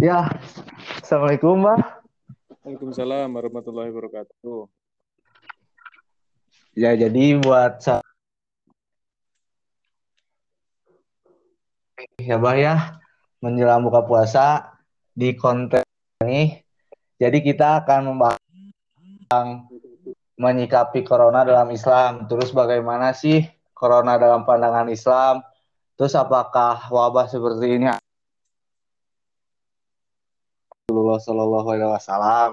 Ya, Assalamualaikum, Mbak. Waalaikumsalam warahmatullahi wabarakatuh. Ya, jadi buat ya, Mbak ya, menjelang buka puasa di konten ini, jadi kita akan membahas tentang menyikapi corona dalam Islam. Terus bagaimana sih corona dalam pandangan Islam? Terus apakah wabah seperti ini Rasulullah Shallallahu Alaihi Wasallam.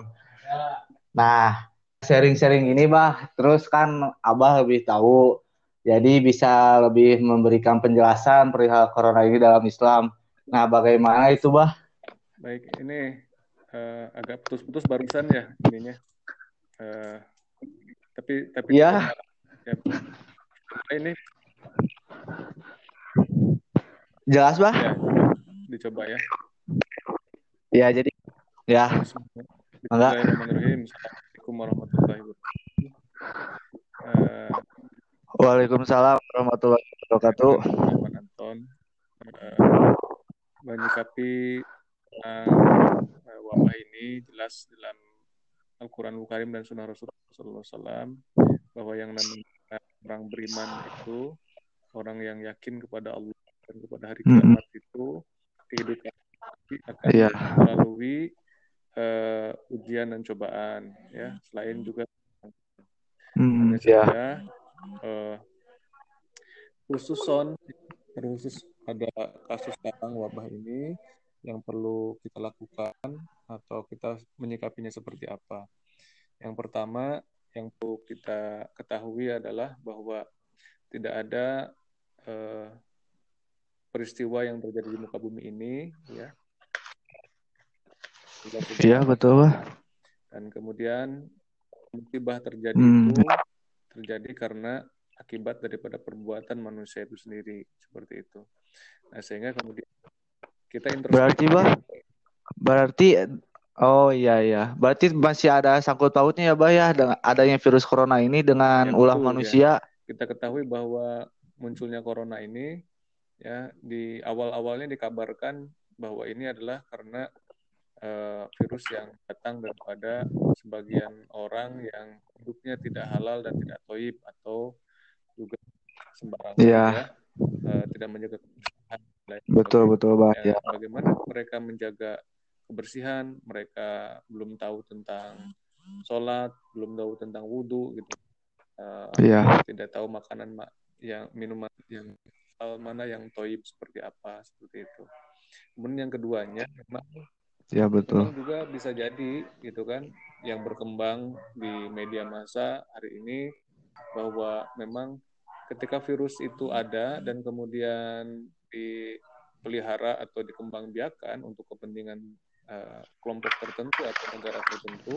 Nah, sharing-sharing ini, bah, terus kan Abah lebih tahu, jadi bisa lebih memberikan penjelasan perihal corona ini dalam Islam. Nah, bagaimana itu, bah? Baik, ini uh, agak putus-putus barusan ya ininya. Uh, tapi tapi ya. ya ini jelas bah ya, dicoba ya ya jadi ya Bismillahirrahmanirrahim Assalamualaikum warahmatullahi wabarakatuh uh, Waalaikumsalam warahmatullahi wabarakatuh Pak Anton uh, menyikapi uh, wabah ini jelas dalam Al-Quran Karim dan Sunnah Rasulullah SAW bahwa yang namanya orang beriman itu orang yang yakin kepada Allah dan kepada hari kiamat mm -hmm. itu kehidupan akan yeah. Uh, ujian dan cobaan ya selain juga mm, hanya yeah. saja uh, khusus son khusus ada kasus sekarang wabah ini yang perlu kita lakukan atau kita menyikapinya seperti apa. Yang pertama yang perlu kita ketahui adalah bahwa tidak ada eh, peristiwa yang terjadi di muka bumi ini, ya. Iya betul. Kemudian musibah terjadi hmm. itu terjadi karena akibat daripada perbuatan manusia itu sendiri seperti itu. Nah sehingga kemudian kita berarti bah berarti oh iya iya berarti masih ada sangkut pautnya ya bah ya dengan adanya virus corona ini dengan ya, ulah betul, manusia ya. kita ketahui bahwa munculnya corona ini ya di awal awalnya dikabarkan bahwa ini adalah karena uh, virus yang datang daripada sebagian orang yang hidupnya tidak halal dan tidak toib atau juga sembarangan ya, ya uh, tidak menjaga Betul betul bah. Ya, bagaimana mereka menjaga kebersihan, mereka belum tahu tentang sholat, belum tahu tentang wudhu gitu. Uh, yeah. Tidak tahu makanan yang minuman yang hal mana yang toib seperti apa seperti itu. Kemudian yang keduanya memang ya betul. Memang juga bisa jadi gitu kan yang berkembang di media massa hari ini bahwa memang ketika virus itu ada dan kemudian dipelihara atau dikembangbiakan untuk kepentingan uh, kelompok tertentu atau negara tertentu,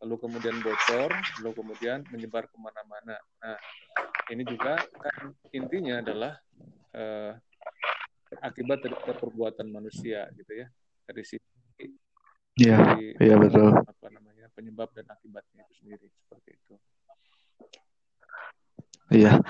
lalu kemudian bocor, lalu kemudian menyebar ke mana-mana. Nah, ini juga kan intinya adalah uh, akibat dari perbuatan manusia, gitu ya, dari sisi Iya, iya betul. Apa namanya penyebab dan akibatnya itu sendiri seperti itu. Iya.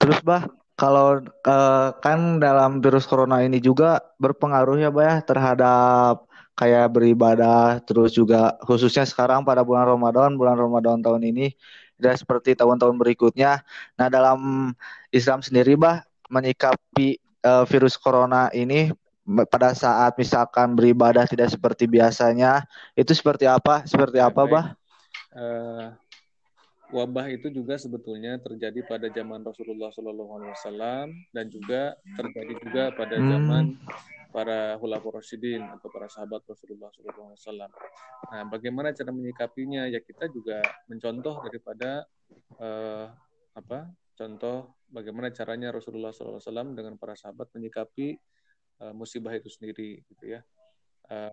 Terus bah, kalau uh, kan dalam virus corona ini juga berpengaruh ya, Bah, ya, terhadap kayak beribadah, terus juga khususnya sekarang pada bulan Ramadan, bulan Ramadan tahun ini tidak seperti tahun-tahun berikutnya. Nah, dalam Islam sendiri, Bah, menyikapi uh, virus corona ini pada saat misalkan beribadah tidak seperti biasanya, itu seperti apa? Seperti apa, Bah? Uh, wabah itu juga sebetulnya terjadi pada zaman Rasulullah SAW dan juga terjadi juga pada hmm. zaman para khulafaur rasyidin atau para sahabat Rasulullah SAW. Nah, bagaimana cara menyikapinya? Ya kita juga mencontoh daripada uh, apa? Contoh bagaimana caranya Rasulullah SAW dengan para sahabat menyikapi uh, musibah itu sendiri, gitu ya. Uh,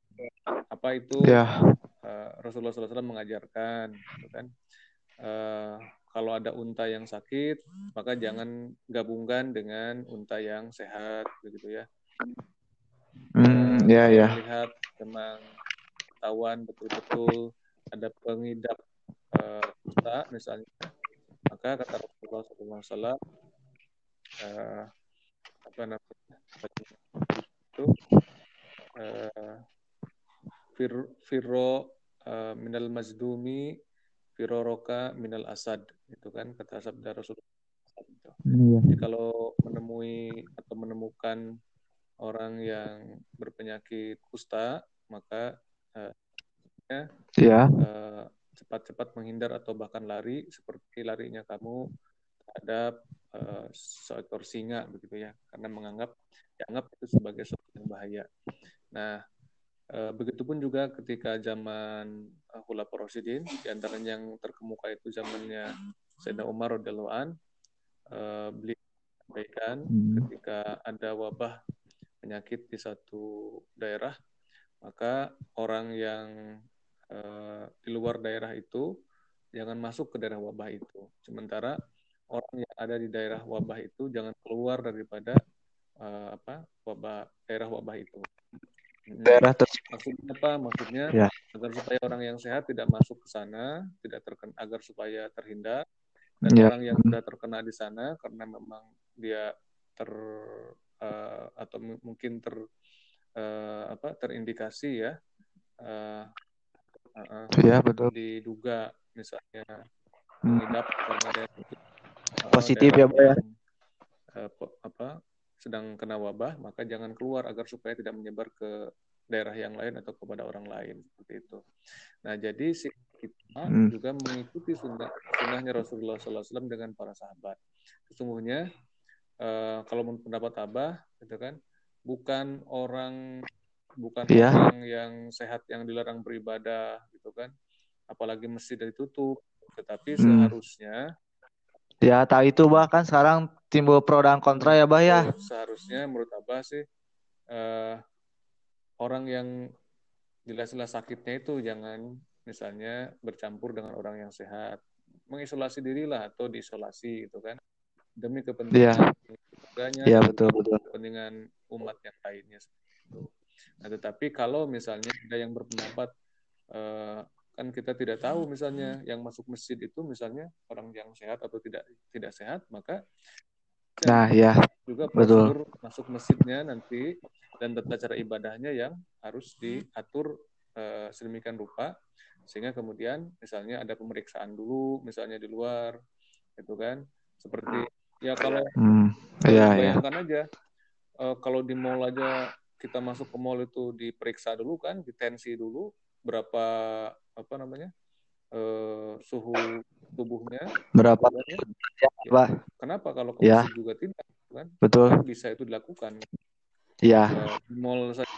apa itu? Yeah. Uh, Rasulullah SAW mengajarkan, gitu kan? uh, kalau ada unta yang sakit, maka jangan gabungkan dengan unta yang sehat, begitu ya. Uh, ya ya. Lihat memang ketahuan betul-betul ada pengidap uh, unta misalnya, maka kata Rasulullah SAW, uh, apa namanya itu uh, fir, firro uh, minal mazdumi firoroka minal asad itu kan kata sabda Rasulullah iya. Jadi kalau menemui atau menemukan orang yang berpenyakit kusta maka uh, ya. uh, cepat-cepat menghindar atau bahkan lari seperti larinya kamu terhadap uh, seekor singa begitu ya karena menganggap dianggap itu sebagai sesuatu yang bahaya. Nah, uh, begitupun juga ketika zaman uh, Khulafaur Rasyidin di antara yang terkemuka itu zamannya Sayyidina Umar radhiyallahu an uh, beliau sampaikan hmm. ketika ada wabah penyakit di satu daerah maka orang yang uh, di luar daerah itu jangan masuk ke daerah wabah itu. Sementara orang yang ada di daerah wabah itu jangan keluar daripada uh, apa wabah daerah wabah itu. Daerah Maksudnya apa? Maksudnya ya. agar supaya orang yang sehat tidak masuk ke sana, tidak terkena agar supaya terhindar dan ya. orang yang sudah terkena di sana karena memang dia ter uh, atau mungkin ter uh, apa terindikasi ya uh, uh, ya betul diduga misalnya hmm. mengidap karena ada positif ya pak ya uh, apa sedang kena wabah maka jangan keluar agar supaya tidak menyebar ke daerah yang lain atau kepada orang lain seperti itu. Nah jadi si kita hmm. juga mengikuti sunnah sunnahnya Rasulullah SAW dengan para sahabat. Sesungguhnya uh, kalau menurut pendapat Abah, gitu kan, bukan orang bukan yeah. orang yang sehat yang dilarang beribadah, gitu kan, apalagi masjid ditutup, tetapi hmm. seharusnya Ya, tak itu bahkan sekarang timbul pro dan kontra ya, Bah ya. Seharusnya menurut Abah sih uh, orang yang jelas-jelas sakitnya itu jangan misalnya bercampur dengan orang yang sehat. Mengisolasi dirilah atau diisolasi gitu kan. Demi kepentingan keluarganya, ya, betul, betul. kepentingan umat yang lainnya. Nah, tetapi kalau misalnya ada yang berpendapat uh, kan kita tidak tahu misalnya yang masuk masjid itu misalnya orang yang sehat atau tidak tidak sehat maka nah ya juga prosedur betul. masuk masjidnya nanti dan tata cara ibadahnya yang harus diatur uh, sedemikian rupa sehingga kemudian misalnya ada pemeriksaan dulu misalnya di luar itu kan seperti ya kalau hmm, ya, bayangkan ya. aja uh, kalau di mall aja kita masuk ke mall itu diperiksa dulu kan ditensi dulu berapa apa namanya uh, suhu tubuhnya. Berapa? Ya, ya. kenapa kalau ke ya. juga tidak kan? Betul. Kan bisa itu dilakukan. Ya, ya mall saja.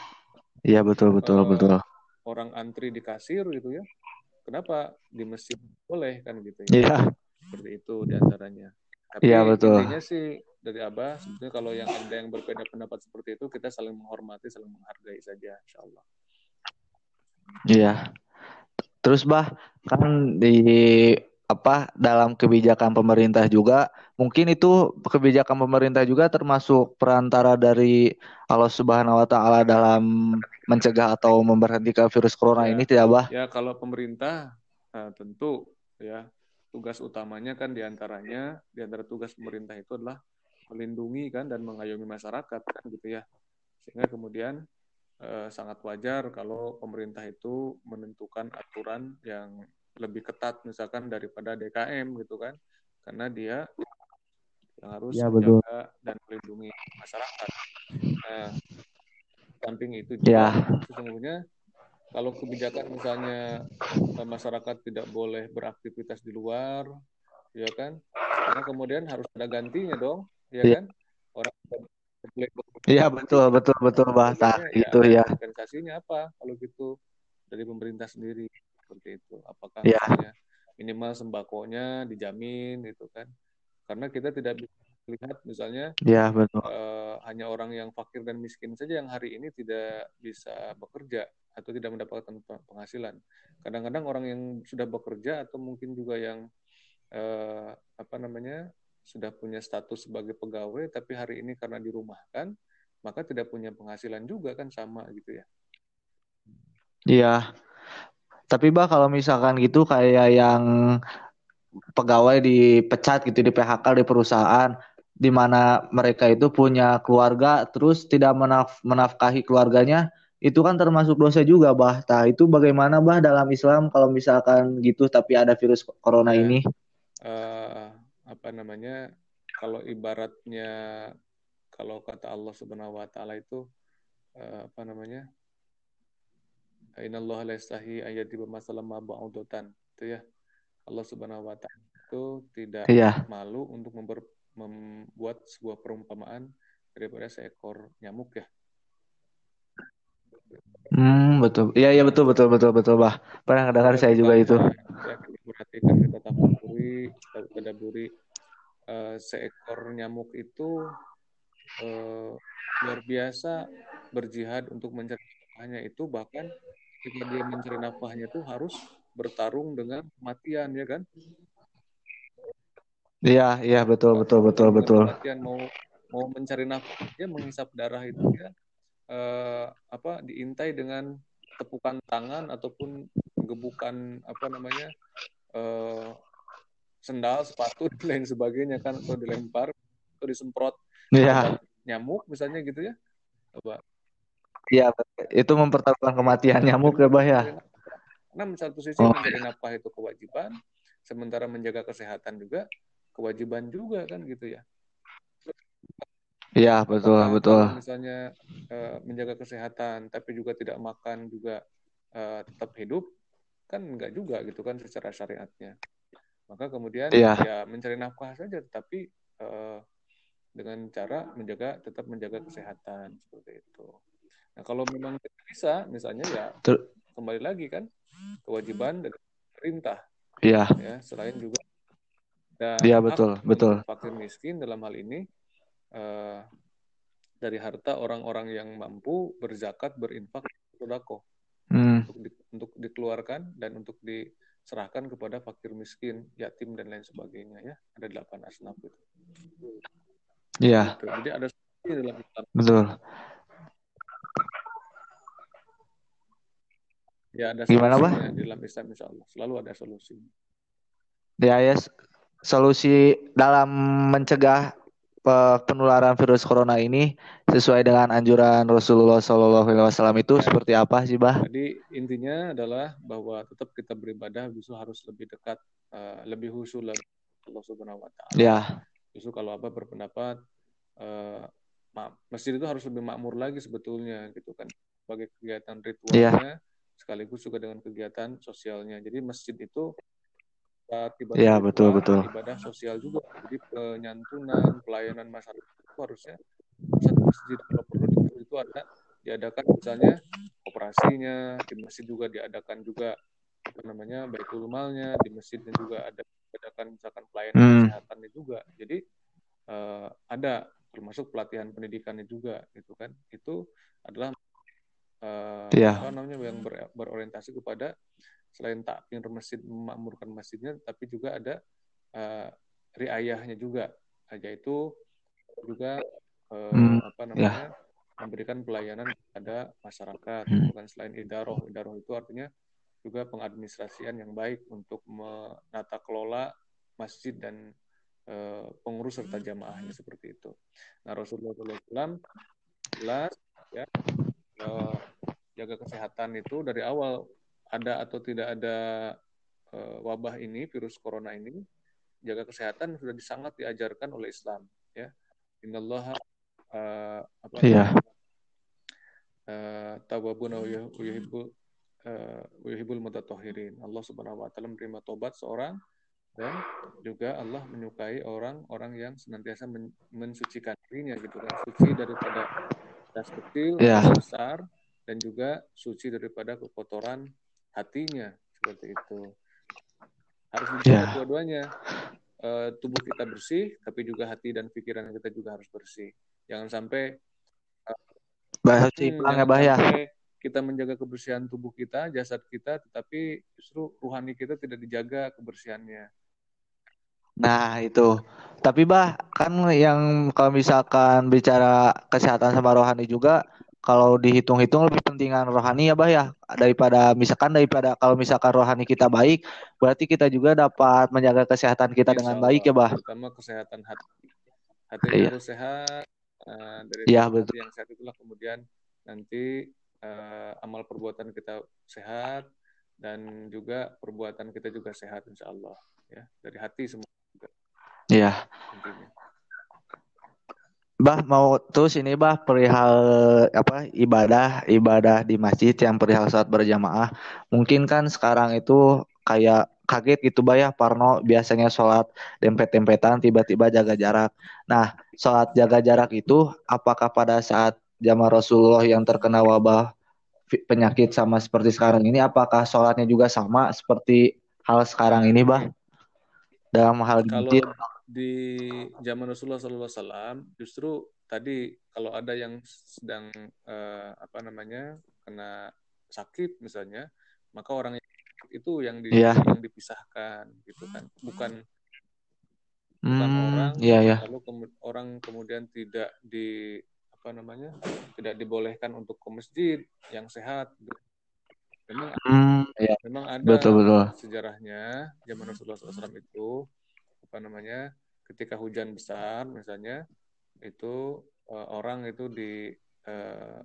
Iya betul betul uh, betul. orang antri di kasir gitu ya kenapa di masjid boleh kan gitu ya, ya. seperti itu di antaranya. Tapi ya, betul. intinya sih dari abah sebetulnya kalau yang ada yang berbeda pendapat seperti itu kita saling menghormati saling menghargai saja insya Allah. Iya Terus bah kan di apa dalam kebijakan pemerintah juga mungkin itu kebijakan pemerintah juga termasuk perantara dari Allah Subhanahu wa taala dalam mencegah atau memberhentikan virus corona ya, ini tidak bah? Ya kalau pemerintah nah, tentu ya tugas utamanya kan di antaranya di antara tugas pemerintah itu adalah melindungi kan dan mengayomi masyarakat kan gitu ya sehingga kemudian eh, sangat wajar kalau pemerintah itu menentukan aturan yang lebih ketat misalkan daripada DKM gitu kan karena dia yang harus ya, menjaga dan melindungi masyarakat. Nah, samping itu juga ya. sesungguhnya kalau kebijakan misalnya eh, masyarakat tidak boleh beraktivitas di luar, ya kan? Karena kemudian harus ada gantinya dong, ya, ya. kan? Orang Iya betul betul betul bahasa ya, itu ya. Kompensasinya apa kalau gitu dari pemerintah sendiri seperti itu? Apakah ya. minimal sembakonya dijamin itu kan? Karena kita tidak bisa lihat misalnya ya, betul. Uh, hanya orang yang fakir dan miskin saja yang hari ini tidak bisa bekerja atau tidak mendapatkan penghasilan. Kadang-kadang orang yang sudah bekerja atau mungkin juga yang uh, apa namanya sudah punya status sebagai pegawai tapi hari ini karena dirumahkan maka tidak punya penghasilan juga kan sama gitu ya. Iya. Tapi bah kalau misalkan gitu kayak yang pegawai dipecat gitu di PHK di perusahaan di mana mereka itu punya keluarga terus tidak menaf menafkahi keluarganya itu kan termasuk dosa juga, Bah. Nah, itu bagaimana, Bah, dalam Islam kalau misalkan gitu tapi ada virus corona ya, ini? Uh, apa namanya? Kalau ibaratnya kalau kata Allah Subhanahu wa taala itu uh, apa namanya? Innallaha la yastahi ayati masalam ba'udatan. Itu ya. Allah Subhanahu wa taala itu tidak iya. malu untuk member, membuat sebuah perumpamaan daripada seekor nyamuk ya. Hmm, betul. Iya, iya betul, betul, betul, betul, Bah. Pernah dengar saya juga itu. Ya, perhatikan, tafakuri, kita tadaburi uh, seekor nyamuk itu uh, luar biasa berjihad untuk mencari nafkahnya itu bahkan ketika dia mencari nafkahnya itu harus bertarung dengan kematian ya kan? Iya, iya betul, betul, betul, betul. Kematian mau mau mencari nafkah dia menghisap darah itu ya eh, apa diintai dengan tepukan tangan ataupun gebukan apa namanya eh, sendal, sepatu dan lain sebagainya kan atau dilempar atau disemprot yeah. nyamuk misalnya gitu ya. Coba. Iya, itu mempertaruhkan kematian nyamuk ya, Bah ya. Nah, satu sisi oh. mencari nafkah itu kewajiban, sementara menjaga kesehatan juga kewajiban juga kan gitu ya. Iya betul Apakah betul. Misalnya uh, menjaga kesehatan tapi juga tidak makan juga uh, tetap hidup kan enggak juga gitu kan secara syariatnya. Maka kemudian ya, ya mencari nafkah saja tetapi uh, dengan cara menjaga tetap menjaga kesehatan seperti itu. Nah kalau memang tidak bisa misalnya ya Ter kembali lagi kan kewajiban dari pemerintah. Iya. Ya selain juga dan Iya betul betul. Fakir miskin dalam hal ini uh, dari harta orang-orang yang mampu berzakat, berinfak, sodako hmm. untuk, di, untuk dikeluarkan dan untuk diserahkan kepada fakir miskin, yatim dan lain sebagainya ya. Ada delapan asnaf itu. Iya. Gitu. Jadi ada solusi dalam Islam. Betul. Ya ada Gimana, Pak? di dalam Islam insya Allah. Selalu ada solusi. Ya, ya solusi dalam mencegah penularan virus corona ini sesuai dengan anjuran Rasulullah Shallallahu Alaihi Wasallam itu seperti apa sih, bah? Jadi intinya adalah bahwa tetap kita beribadah justru harus lebih dekat, uh, lebih khusyuk lagi Allah Subhanahu Wa Taala. Ya. Justru kalau apa berpendapat uh, masjid itu harus lebih makmur lagi sebetulnya gitu kan sebagai kegiatan ritualnya ya. sekaligus juga dengan kegiatan sosialnya. Jadi masjid itu ibadah ya, betul, betul. ibadah sosial juga jadi penyantunan pelayanan masyarakat itu harusnya satu masjid kalau perlu itu ada diadakan misalnya operasinya di masjid juga diadakan juga apa namanya baik malnya di masjidnya juga ada diadakan misalkan pelayanan hmm. kesehatannya juga jadi uh, ada termasuk pelatihan pendidikannya juga gitu kan itu adalah uh, yeah. apa namanya yang ber, berorientasi kepada selain takmir masjid memakmurkan masjidnya tapi juga ada uh, riayahnya juga yaitu juga uh, hmm, apa ya. namanya ya. memberikan pelayanan kepada masyarakat hmm. bukan selain idaroh idaroh itu artinya juga pengadministrasian yang baik untuk menata kelola masjid dan uh, pengurus serta jamaahnya seperti itu. Nah Rasulullah SAW jelas ya uh, jaga kesehatan itu dari awal ada atau tidak ada uh, wabah ini, virus corona ini, jaga kesehatan sudah sangat diajarkan oleh Islam. Ya, Innallaha uh, apa? Iya. Uh, tawabun yuhibbul uh, yuhibbul mutatahhirin. Allah Subhanahu wa taala menerima tobat seorang dan juga Allah menyukai orang-orang yang senantiasa men mensucikan dirinya gitu kan suci daripada das kecil yeah. besar dan juga suci daripada kekotoran hatinya seperti itu. Harus dijaga yeah. dua-duanya. Uh, tubuh kita bersih tapi juga hati dan pikiran kita juga harus bersih. Jangan sampai uh, bahaya hmm, ya bahaya kita menjaga kebersihan tubuh kita jasad kita tetapi justru rohani kita tidak dijaga kebersihannya. Nah itu, tapi bah kan yang kalau misalkan bicara kesehatan sama rohani juga kalau dihitung-hitung lebih pentingan rohani ya bah ya daripada misalkan daripada kalau misalkan rohani kita baik berarti kita juga dapat menjaga kesehatan kita Insya dengan baik ya bah terutama kesehatan hati hati iya. harus sehat uh, dari ya, betul. yang sehat itulah kemudian nanti uh, amal perbuatan kita sehat dan juga perbuatan kita juga sehat insya Allah ya dari hati semua juga. Iya. Intinya. Bah mau terus ini bah perihal apa ibadah ibadah di masjid yang perihal saat berjamaah. Mungkin kan sekarang itu kayak kaget gitu bah ya Parno. Biasanya sholat dempet-dempetan tiba-tiba jaga jarak. Nah sholat jaga jarak itu apakah pada saat zaman Rasulullah yang terkena wabah penyakit sama seperti sekarang ini apakah sholatnya juga sama seperti hal sekarang ini bah? Dalam hal kalau di zaman Rasulullah SAW justru tadi kalau ada yang sedang uh, apa namanya kena sakit misalnya maka orang itu yang di, yeah. yang dipisahkan gitu kan bukan bukan hmm, orang yeah, yeah. lalu kemu orang kemudian tidak di apa namanya tidak dibolehkan untuk ke masjid yang sehat memang hmm, ya. memang ada betul, betul. sejarahnya zaman Rasulullah SAW itu apa namanya ketika hujan besar misalnya itu uh, orang itu di uh,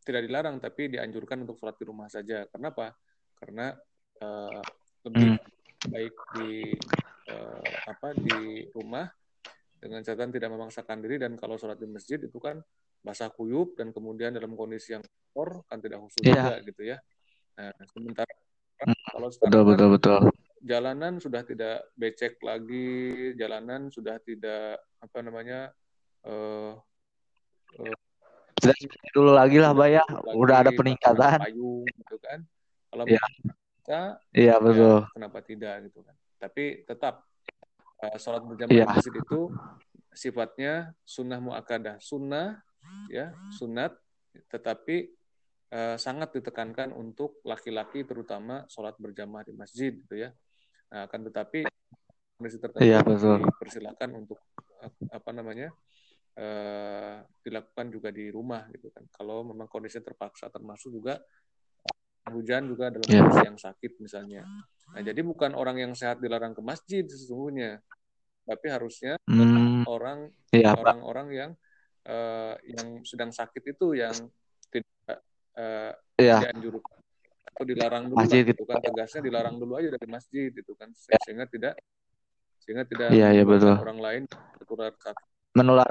tidak dilarang tapi dianjurkan untuk sholat di rumah saja. Kenapa? Karena uh, lebih hmm. baik di uh, apa di rumah dengan catatan tidak memaksakan diri dan kalau sholat di masjid itu kan basah kuyup dan kemudian dalam kondisi yang kotor kan tidak khusus yeah. juga gitu ya. Nah, sementara hmm. kalau sekarang betul, betul, betul jalanan sudah tidak becek lagi, jalanan sudah tidak apa namanya uh, uh, sudah dulu lagi lah, Bay ya. Udah ada peningkatan. Payung gitu kan. Kalau ya. kita, iya betul. Ya, kenapa tidak gitu kan? Tapi tetap uh, sholat berjamaah ya. masjid itu sifatnya sunnah muakadah, sunnah ya sunat, tetapi uh, sangat ditekankan untuk laki-laki terutama sholat berjamaah di masjid gitu ya Nah, akan tetapi kondisi tertentu iya, betul. dipersilakan untuk apa namanya uh, dilakukan juga di rumah gitu kan. Kalau memang kondisi terpaksa termasuk juga hujan juga dalam yeah. kondisi yang sakit misalnya. Nah, jadi bukan orang yang sehat dilarang ke masjid sesungguhnya, tapi harusnya hmm. orang iya, orang-orang yeah, yang uh, yang sedang sakit itu yang tidak uh, yeah. dianjurkan atau dilarang dulu masjid lah, gitu kan. Tegasnya dilarang dulu aja dari masjid itu kan. Sehingga tidak sehingga tidak ya, ya, betul. orang lain tertular menular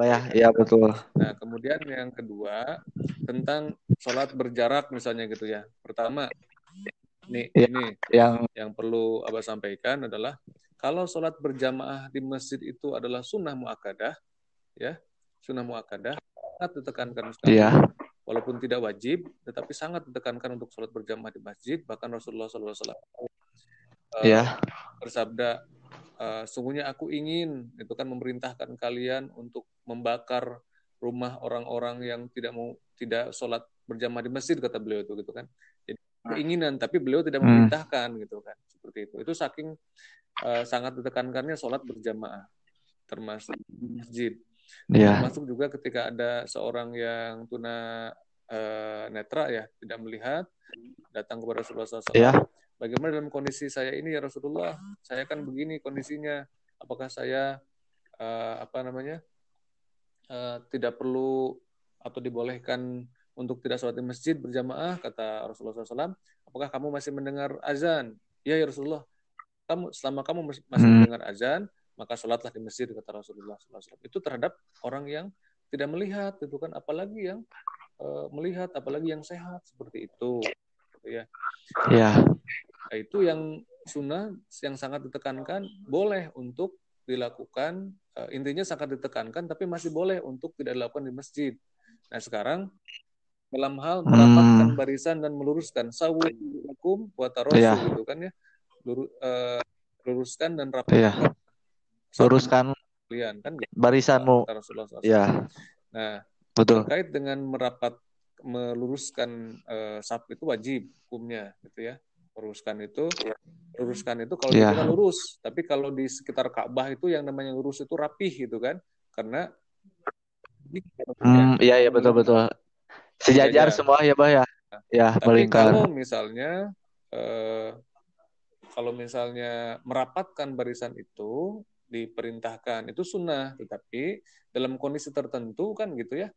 ya? Ya betul. Nah kemudian yang kedua tentang sholat berjarak misalnya gitu ya. Pertama nih ya, ini yang yang perlu abah sampaikan adalah kalau sholat berjamaah di masjid itu adalah sunnah muakadah ya sunnah muakadah sangat ditekankan sekali. Ya walaupun tidak wajib, tetapi sangat ditekankan untuk sholat berjamaah di masjid. Bahkan Rasulullah SAW uh, yeah. bersabda, uh, sungguhnya aku ingin itu kan memerintahkan kalian untuk membakar rumah orang-orang yang tidak mau tidak sholat berjamaah di masjid kata beliau itu gitu kan. Jadi keinginan, tapi beliau tidak hmm. memerintahkan hmm. gitu kan seperti itu. Itu saking uh, sangat ditekankannya sholat berjamaah termasuk masjid. Yeah. Termasuk juga ketika ada seorang yang tuna uh, netra ya, tidak melihat, datang kepada Rasulullah SAW. Yeah. Bagaimana dalam kondisi saya ini ya Rasulullah? Saya kan begini kondisinya. Apakah saya uh, apa namanya uh, tidak perlu atau dibolehkan untuk tidak sholat di masjid berjamaah? Kata Rasulullah SAW. Apakah kamu masih mendengar azan? Ya ya Rasulullah. Kamu selama kamu masih hmm. mendengar azan, maka sholatlah di masjid kata Rasulullah SAW. Itu terhadap orang yang tidak melihat itu kan apalagi yang uh, melihat apalagi yang sehat seperti itu gitu ya. Ya. Nah, itu yang sunnah yang sangat ditekankan boleh untuk dilakukan uh, intinya sangat ditekankan tapi masih boleh untuk tidak dilakukan di masjid. Nah sekarang dalam hal merapatkan hmm. barisan dan meluruskan sawu hukum buat taruh ya. gitu kan ya Lur, uh, luruskan dan rapatkan ya luruskan kalian kan barisanmu. Ya. Nah, betul. Terkait dengan merapat meluruskan uh, saf itu wajib hukumnya gitu ya. Luruskan itu luruskan itu kalau ya. kita lurus, tapi kalau di sekitar Ka'bah itu yang namanya lurus itu rapih gitu kan. Karena Hmm, iya iya betul betul. Sejajar semua ya, Bah ya. Ya, Tapi kalau misalnya eh, kalau misalnya merapatkan barisan itu diperintahkan. Itu sunnah tetapi dalam kondisi tertentu kan gitu ya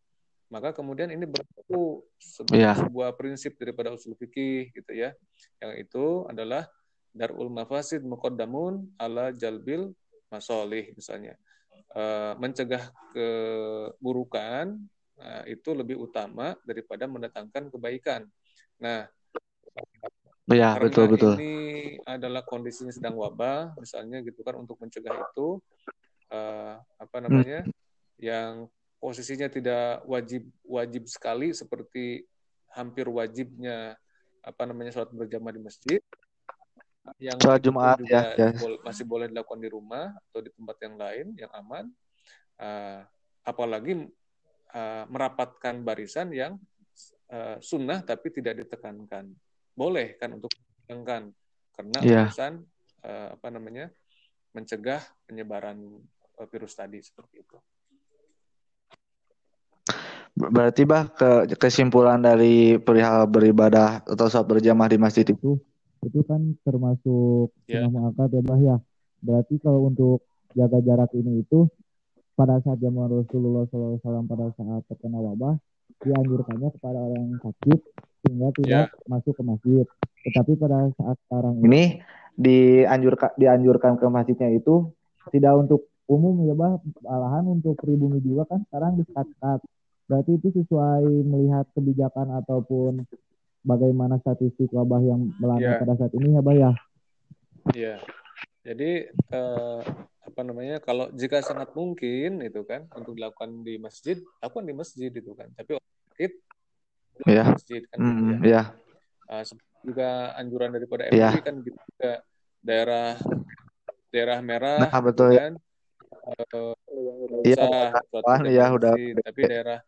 maka kemudian ini berlaku sebuah, yeah. sebuah prinsip daripada usul fikih gitu ya. Yang itu adalah darul mafasid muqaddamun ala jalbil masolih misalnya. Uh, mencegah keburukan uh, itu lebih utama daripada mendatangkan kebaikan. Nah Ya, Karena betul betul. Ini adalah kondisinya sedang wabah, misalnya gitu kan untuk mencegah itu uh, apa namanya, hmm. yang posisinya tidak wajib wajib sekali seperti hampir wajibnya apa namanya sholat berjamaah di masjid yang sholat Jumat ya, ya. masih boleh dilakukan di rumah atau di tempat yang lain yang aman uh, apalagi uh, merapatkan barisan yang uh, sunnah tapi tidak ditekankan boleh kan untuk ditekankan karena yeah. urusan uh, apa namanya mencegah penyebaran virus tadi seperti itu. Berarti bah ke kesimpulan dari perihal beribadah atau saat berjamaah di masjid itu itu kan termasuk yeah. sunnah muakkad ya bah ya. Berarti kalau untuk jaga jarak ini itu pada saat zaman Rasulullah SAW pada saat terkena wabah dianjurkannya kepada orang yang sakit sehingga tidak yeah. masuk ke masjid. Tetapi pada saat sekarang ini dianjurkan dianjurkan ke masjidnya itu tidak untuk umum ya bah, malahan untuk pribumi juga kan sekarang disekat Berarti itu sesuai melihat kebijakan ataupun bagaimana statistik wabah yang melanda yeah. pada saat ini ya, Bah ya? Iya. Yeah. Jadi eh, apa namanya? Kalau jika sangat mungkin itu kan untuk dilakukan di masjid, lakukan di masjid itu kan. Tapi sakit yeah. masjid kan mm, ya. Yeah. Uh, juga anjuran daripada MUI yeah. kan gitu juga daerah daerah merah nah, betul gitu kan. Uh, iya, ya, udah. Tapi daerah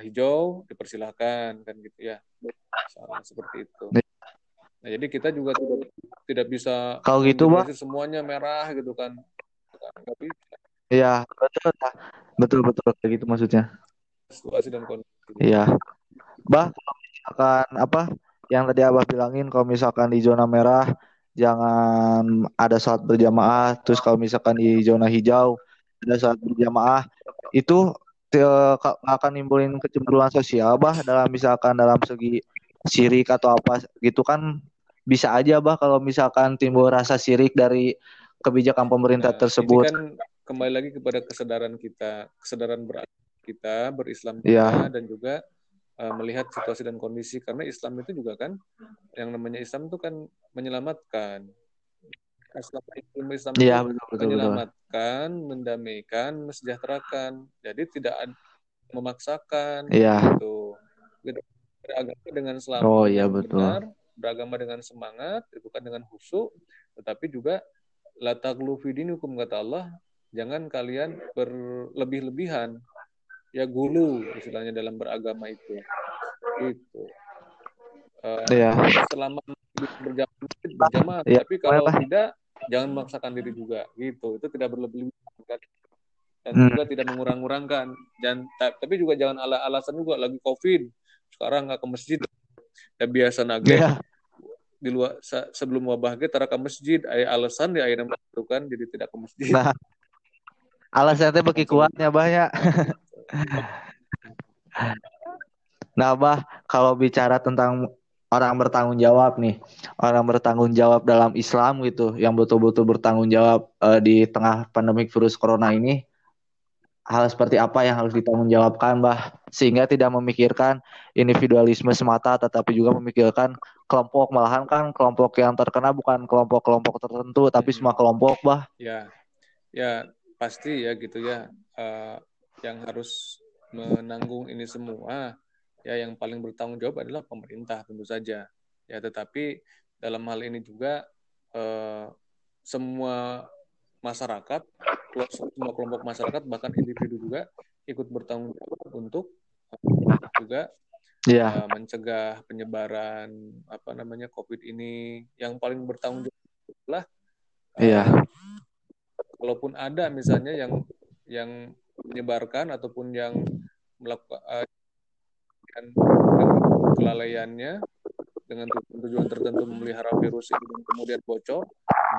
hijau dipersilahkan kan gitu ya Salah, seperti itu nah jadi kita juga tidak tidak bisa kalau gitu bang semuanya merah gitu kan nggak bisa iya betul betul betul kayak gitu maksudnya situasi dan kondisi iya bah kalau misalkan apa yang tadi abah bilangin kalau misalkan di zona merah jangan ada saat berjamaah terus kalau misalkan di zona hijau ada saat berjamaah itu akan nimbulin kecemburuan sosial bah dalam misalkan dalam segi sirik atau apa gitu kan bisa aja bah kalau misalkan timbul rasa sirik dari kebijakan pemerintah nah, tersebut. Kan kembali lagi kepada kesadaran kita, kesadaran ber kita, berislam kita yeah. dan juga melihat situasi dan kondisi karena Islam itu juga kan yang namanya Islam itu kan menyelamatkan ilmu Islam ya, betul, betul, menyelamatkan, betul. mendamaikan, mesejahterakan. Jadi tidak ada memaksakan ya. gitu. Beragama dengan selamat oh, iya, betul. benar, beragama dengan semangat, itu kan dengan khusyuk, tetapi juga la taglu hukum kata Allah, jangan kalian berlebih-lebihan. Ya gulu istilahnya dalam beragama itu. Gitu. Uh, ya. selama berjamaah berjamaah ya, tapi kalau tidak jangan memaksakan diri juga. Gitu. Itu tidak berlebihan. Kan dan hmm. juga tidak mengurang-urangkan. Dan tapi juga jangan ala alasan juga lagi covid. Sekarang nggak ke masjid. Ya biasa nage yeah. di luar sebelum wabah kita ke masjid. Ada alasan di akhirnya melakukan jadi tidak ke masjid. Nah. Alasannya bagi kuatnya bah ya nah bah kalau bicara tentang orang bertanggung jawab nih orang bertanggung jawab dalam Islam gitu yang betul-betul bertanggung jawab uh, di tengah pandemi virus corona ini hal seperti apa yang harus ditanggung jawabkan bah sehingga tidak memikirkan individualisme semata tetapi juga memikirkan kelompok malahan kan kelompok yang terkena bukan kelompok-kelompok tertentu tapi hmm. semua kelompok bah ya ya pasti ya gitu ya. Uh, yang harus menanggung ini semua ya yang paling bertanggung jawab adalah pemerintah tentu saja ya tetapi dalam hal ini juga eh, semua masyarakat semua kelompok masyarakat bahkan individu juga ikut bertanggung jawab untuk eh, juga yeah. uh, mencegah penyebaran apa namanya covid ini yang paling bertanggung jawab adalah uh, yeah. kalaupun ada misalnya yang yang menyebarkan ataupun yang melakukan uh, dengan kelalaiannya dengan tujuan tertentu memelihara virus itu dan kemudian bocor,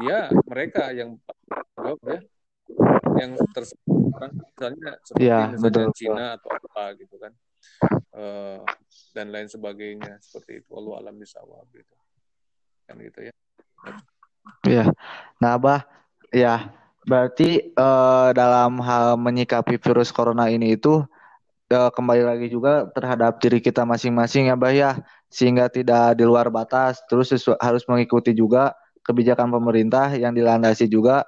dia mereka yang jawab ya yang tersebut misalnya seperti ya, misalnya betul, Cina atau apa gitu kan. uh, dan lain sebagainya seperti itu Allah alam bisawab gitu kan gitu ya Iya. Nah, Bah, ya berarti uh, dalam hal menyikapi virus corona ini itu uh, kembali lagi juga terhadap diri kita masing-masing ya, Bah ya, sehingga tidak di luar batas, terus harus mengikuti juga kebijakan pemerintah yang dilandasi juga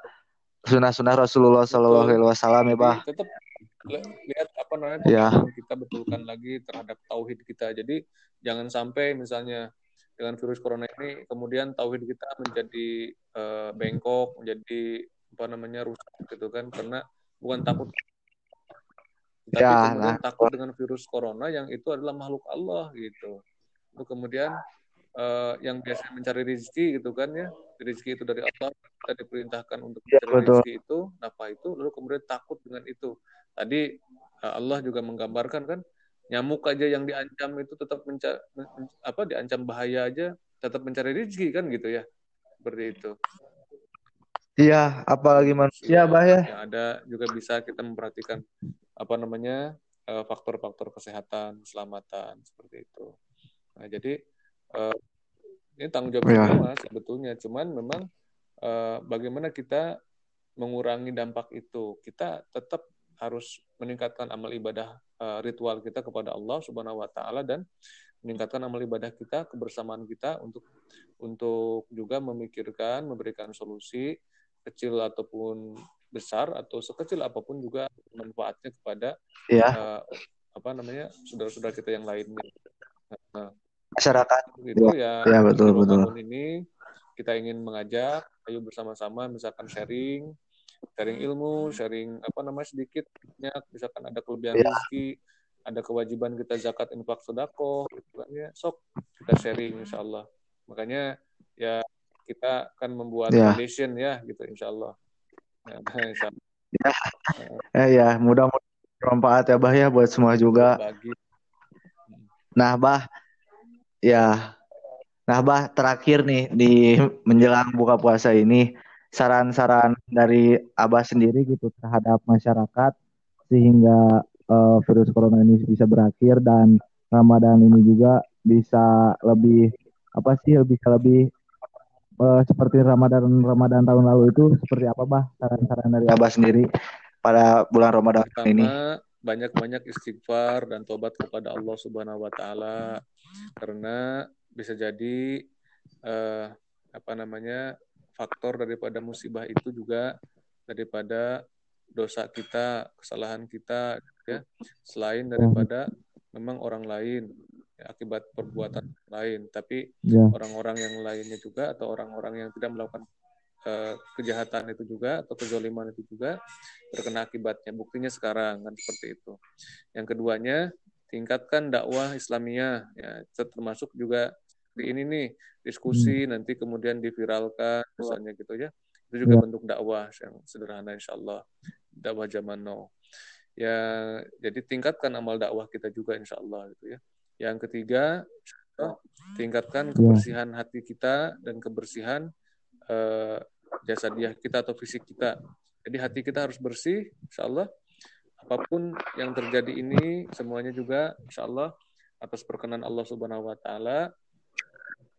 sunnah-sunnah Rasulullah Shallallahu Alaihi Wasallam ya, Bah. Tetap lihat apa namanya ya. kita betulkan lagi terhadap tauhid kita. Jadi jangan sampai misalnya dengan virus corona ini kemudian tauhid kita menjadi uh, bengkok, menjadi apa namanya rusak gitu kan karena bukan takut tapi ya, kemudian nah. takut dengan virus corona yang itu adalah makhluk Allah gitu. Lalu kemudian uh, yang biasa mencari rezeki gitu kan ya, rezeki itu dari Allah, kita diperintahkan untuk ya, mencari betul. rezeki itu, apa itu, lalu kemudian takut dengan itu. Tadi uh, Allah juga menggambarkan kan, nyamuk aja yang diancam itu tetap mencari apa diancam bahaya aja tetap mencari rezeki kan gitu ya, seperti itu. Iya, apalagi manusia bahaya. Yang ada juga bisa kita memperhatikan apa namanya eh, faktor-faktor kesehatan, keselamatan seperti itu. Nah, jadi uh, ini tanggung jawab ya. semua sebetulnya. Cuman memang uh, bagaimana kita mengurangi dampak itu. Kita tetap harus meningkatkan amal ibadah uh, ritual kita kepada Allah Subhanahu wa taala dan meningkatkan amal ibadah kita, kebersamaan kita untuk untuk juga memikirkan, memberikan solusi kecil ataupun besar atau sekecil apa pun juga manfaatnya kepada ya. uh, apa namanya saudara-saudara kita yang lainnya. Nah, masyarakat itu ya, ya betul betul. Tahun ini kita ingin mengajak, ayo bersama-sama misalkan sharing, sharing ilmu, sharing apa namanya sedikit banyak, misalkan ada kelebihan ya. rezeki, ada kewajiban kita zakat infak sedekah, gitu kan ya, sok kita sharing insya Allah. Makanya ya kita akan membuat ya. foundation ya gitu insya Allah. Ya, ya. Eh, ya, mudah-mudahan bermanfaat ya Bah ya buat semua juga. Bagi. Nah, Bah, ya. Nah, Bah, terakhir nih di menjelang buka puasa ini, saran-saran dari Abah sendiri gitu terhadap masyarakat sehingga uh, virus corona ini bisa berakhir dan Ramadan ini juga bisa lebih apa sih bisa lebih uh, seperti Ramadan Ramadan tahun lalu itu seperti apa bah? Saran-saran dari Abah sendiri pada bulan Ramadan Pertama, ini? Banyak-banyak istighfar dan tobat kepada Allah Subhanahu wa taala. Karena bisa jadi uh, apa namanya faktor daripada musibah itu juga daripada dosa kita, kesalahan kita ya, selain daripada memang orang lain akibat perbuatan lain, tapi ya. orang-orang yang lainnya juga atau orang-orang yang tidak melakukan uh, kejahatan itu juga atau kezoliman itu juga terkena akibatnya. Buktinya sekarang kan seperti itu. Yang keduanya tingkatkan dakwah Islamiyah ya termasuk juga di ini nih diskusi hmm. nanti kemudian diviralkan misalnya gitu ya itu juga ya. bentuk dakwah yang sederhana insya Allah dakwah zaman now ya jadi tingkatkan amal dakwah kita juga insya Allah gitu ya yang ketiga, tingkatkan ya. kebersihan hati kita dan kebersihan uh, jasadiah kita atau fisik kita. Jadi hati kita harus bersih, insya Allah. Apa pun yang terjadi ini, semuanya juga insya Allah atas perkenan Allah Subhanahu Wa Taala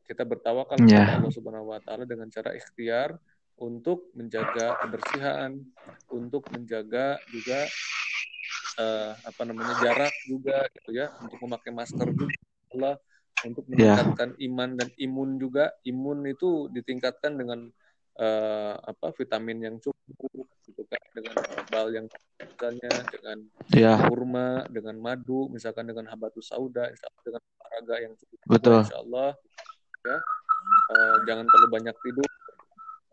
kita bertawakal yeah. kepada Allah Subhanahu Wa Taala dengan cara ikhtiar untuk menjaga kebersihan, untuk menjaga juga uh, apa namanya jarak juga gitu ya untuk memakai masker juga Allah untuk ya. meningkatkan yeah. iman dan imun juga imun itu ditingkatkan dengan uh, apa vitamin yang cukup gitu kan dengan bal yang misalnya dengan yeah. kurma dengan madu misalkan dengan habatus sauda dengan olahraga yang cukup betul insya Allah ya uh, jangan terlalu banyak tidur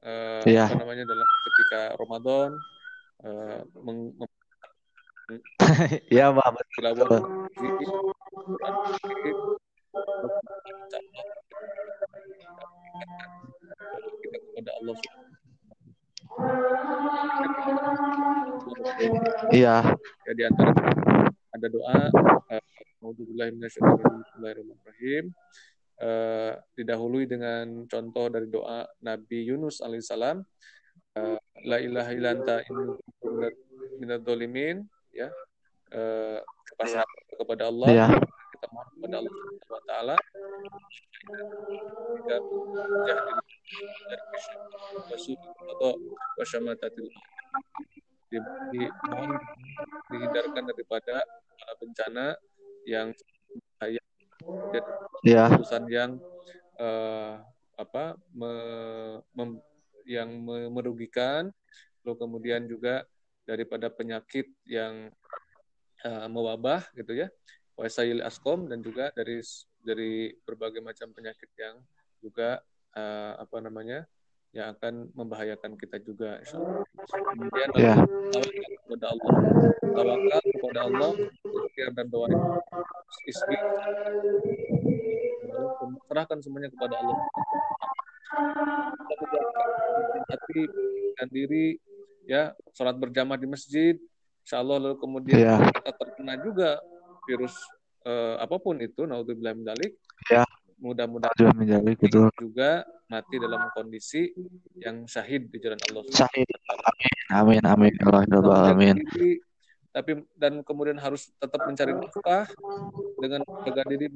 uh, yeah. apa namanya dalam ketika Ramadan uh, Iya, Pak. Betul. Iya. Ya di antara ada doa Bismillahirrahmanirrahim. Uh, didahului dengan contoh dari doa Nabi Yunus alaihissalam uh, la ilaha illa anta inni minadz ya uh, pasrah kepada Allah Iya. kita mohon kepada Allah Subhanahu wa taala jahil dari kesyamatul atau wasyamatatil di, di, mohon dihindarkan daripada bencana yang bahaya dan Iya. keputusan yang uh, apa me, mem, yang me- merugikan lalu kemudian juga daripada penyakit yang uh, mewabah gitu ya wasail askom dan juga dari dari berbagai macam penyakit yang juga uh, apa namanya yang akan membahayakan kita juga. Kemudian Iya. tawakal kepada Allah. Tawakal kepada Allah, ikhtiar dan doa isbi. Serahkan semuanya kepada Allah. Hati dan diri ya sholat berjamaah di masjid insya Allah lalu kemudian Iya. kita terkena juga virus eh, apa pun itu naudzubillah min dzalik Ya. mudah-mudahan Sudah menjadi gitu. juga mati dalam kondisi yang syahid di jalan Allah Syahid. Amin. Amin. Amin. Diri, tapi dan kemudian harus tetap mencari nafkah dengan jaga diri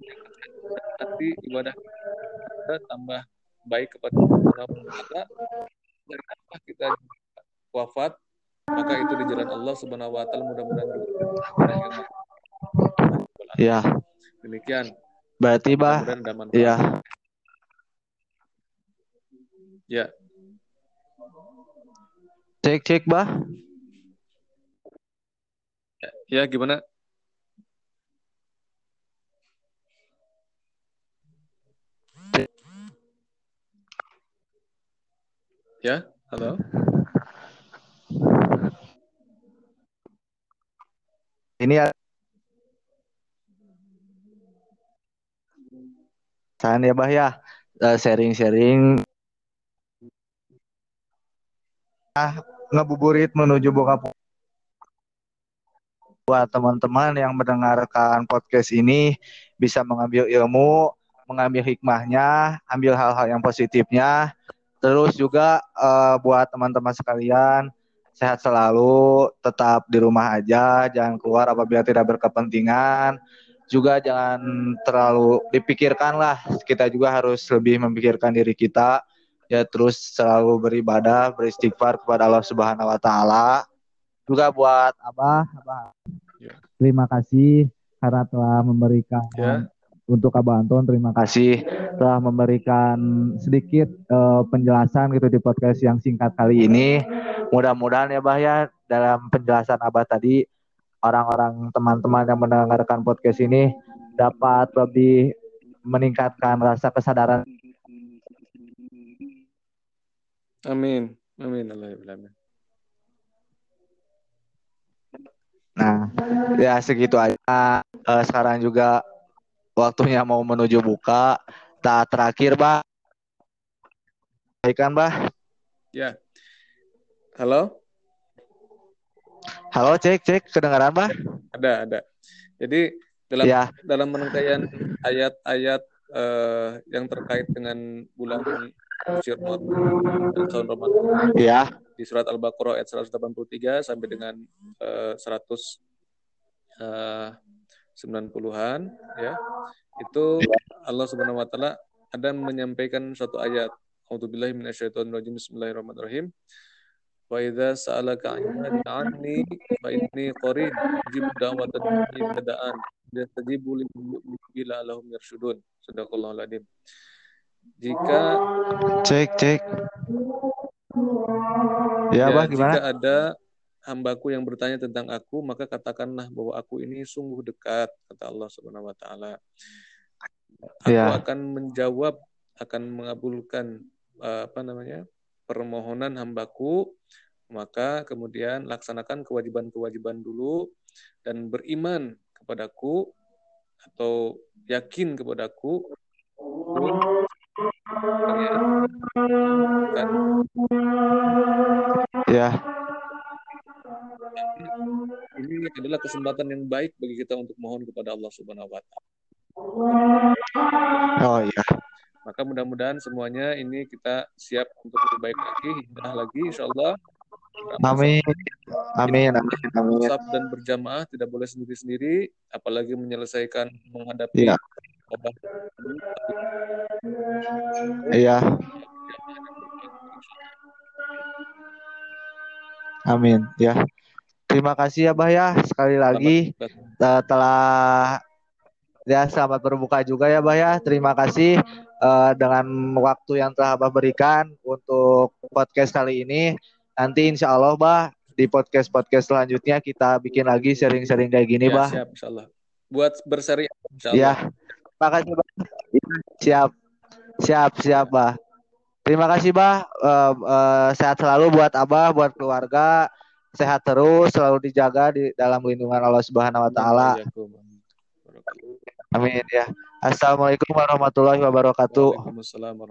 hati ibadah kita tambah baik kepada Allah Subhanahu wa taala dan nafkah kita wafat maka itu di jalan Allah Subhanahu wa taala mudah-mudahan juga Ya. demikian Berarti bah. Iya. ya Cek cek bah. ya gimana ya halo Ini ya. Kan ya bah ya. Eh, Sharing-sharing. Ah, ngebuburit menuju buka buat teman-teman yang mendengarkan podcast ini bisa mengambil ilmu, mengambil hikmahnya, ambil hal-hal yang positifnya. Terus juga eh, buat teman-teman sekalian sehat selalu, tetap di rumah aja, jangan keluar apabila tidak berkepentingan. Juga jangan terlalu dipikirkan lah, kita juga harus lebih memikirkan diri kita. Ya terus selalu beribadah, beristighfar kepada Allah Subhanahu wa taala. Juga buat apa? Apa? Ya. Terima kasih karena telah memberikan Ya. Untuk Abah Anton terima kasih telah memberikan sedikit eh, penjelasan gitu di podcast yang singkat kali ini. Mudah-mudahan ya Bah ya dalam penjelasan Abah tadi orang-orang teman-teman yang mendengarkan podcast ini dapat lebih meningkatkan rasa kesadaran. amin amin amin Nah, ya segitu aja. Eh, sekarang juga waktunya mau menuju buka. Tak terakhir, Bah. Baikkan, Bah. ya halo Halo, cek, cek. Kedengaran, Bah? ada ada jadi dalam Ya, dalam penungkaian ayat-ayat eh, yang terkait dengan bulan Ramadan dan tahun Ramadan ya. di surat Al-Baqarah ayat 183 sampai dengan eh, 100 eh, 90-an ya. Itu Allah Subhanahu wa taala ada menyampaikan suatu ayat A'udzubillahi minasyaitonirrajim Bismillahirrahmanirrahim. Wa idza sa'alaka 'anni fa inni qarib ujibu da'watad da'i bada'an yastajibu liman bila lahum yarshudun. Sadaqallahul adzim. Jika Cek, cek. Ya, Bah, gimana? jika ada hambaku yang bertanya tentang aku, maka katakanlah bahwa aku ini sungguh dekat, kata Allah Subhanahu wa taala. Aku Ya. akan menjawab, akan mengabulkan eh, apa namanya? permohonan hambaku, maka kemudian laksanakan kewajiban-kewajiban dulu dan beriman kepadaku atau yakin kepadaku ya, ini adalah kesempatan yang baik bagi kita untuk mohon kepada Allah Subhanahu wa taala. oh iya. Maka mudah-mudahan semuanya ini kita siap untuk lebih baik lagi, hijrah lagi insya Allah Amin. Amin. Amin. Amin. Dan berjamaah tidak boleh sendiri-sendiri, apalagi menyelesaikan menghadapi Iya. Iya. Amin. Ya. Terima kasih ya, Bah ya. Sekali lagi eh, telah ya selamat berbuka juga ya, Bah ya. Terima kasih eh, dengan waktu yang telah Abah berikan untuk podcast kali ini. Nanti insya Allah, Bah, di podcast-podcast selanjutnya kita bikin lagi sharing-sharing kayak gini, Ya, Bah. siap insyaallah. Buat berseri. Ya, terima kasih, Bah. Siap, siap, siap, Bah. Terima kasih, Bah. Eh, eh, sehat selalu buat Abah, buat keluarga. Sehat terus, selalu dijaga di dalam lindungan Allah Subhanahu wa taala. Amin ya. Assalamualaikum warahmatullahi wabarakatuh.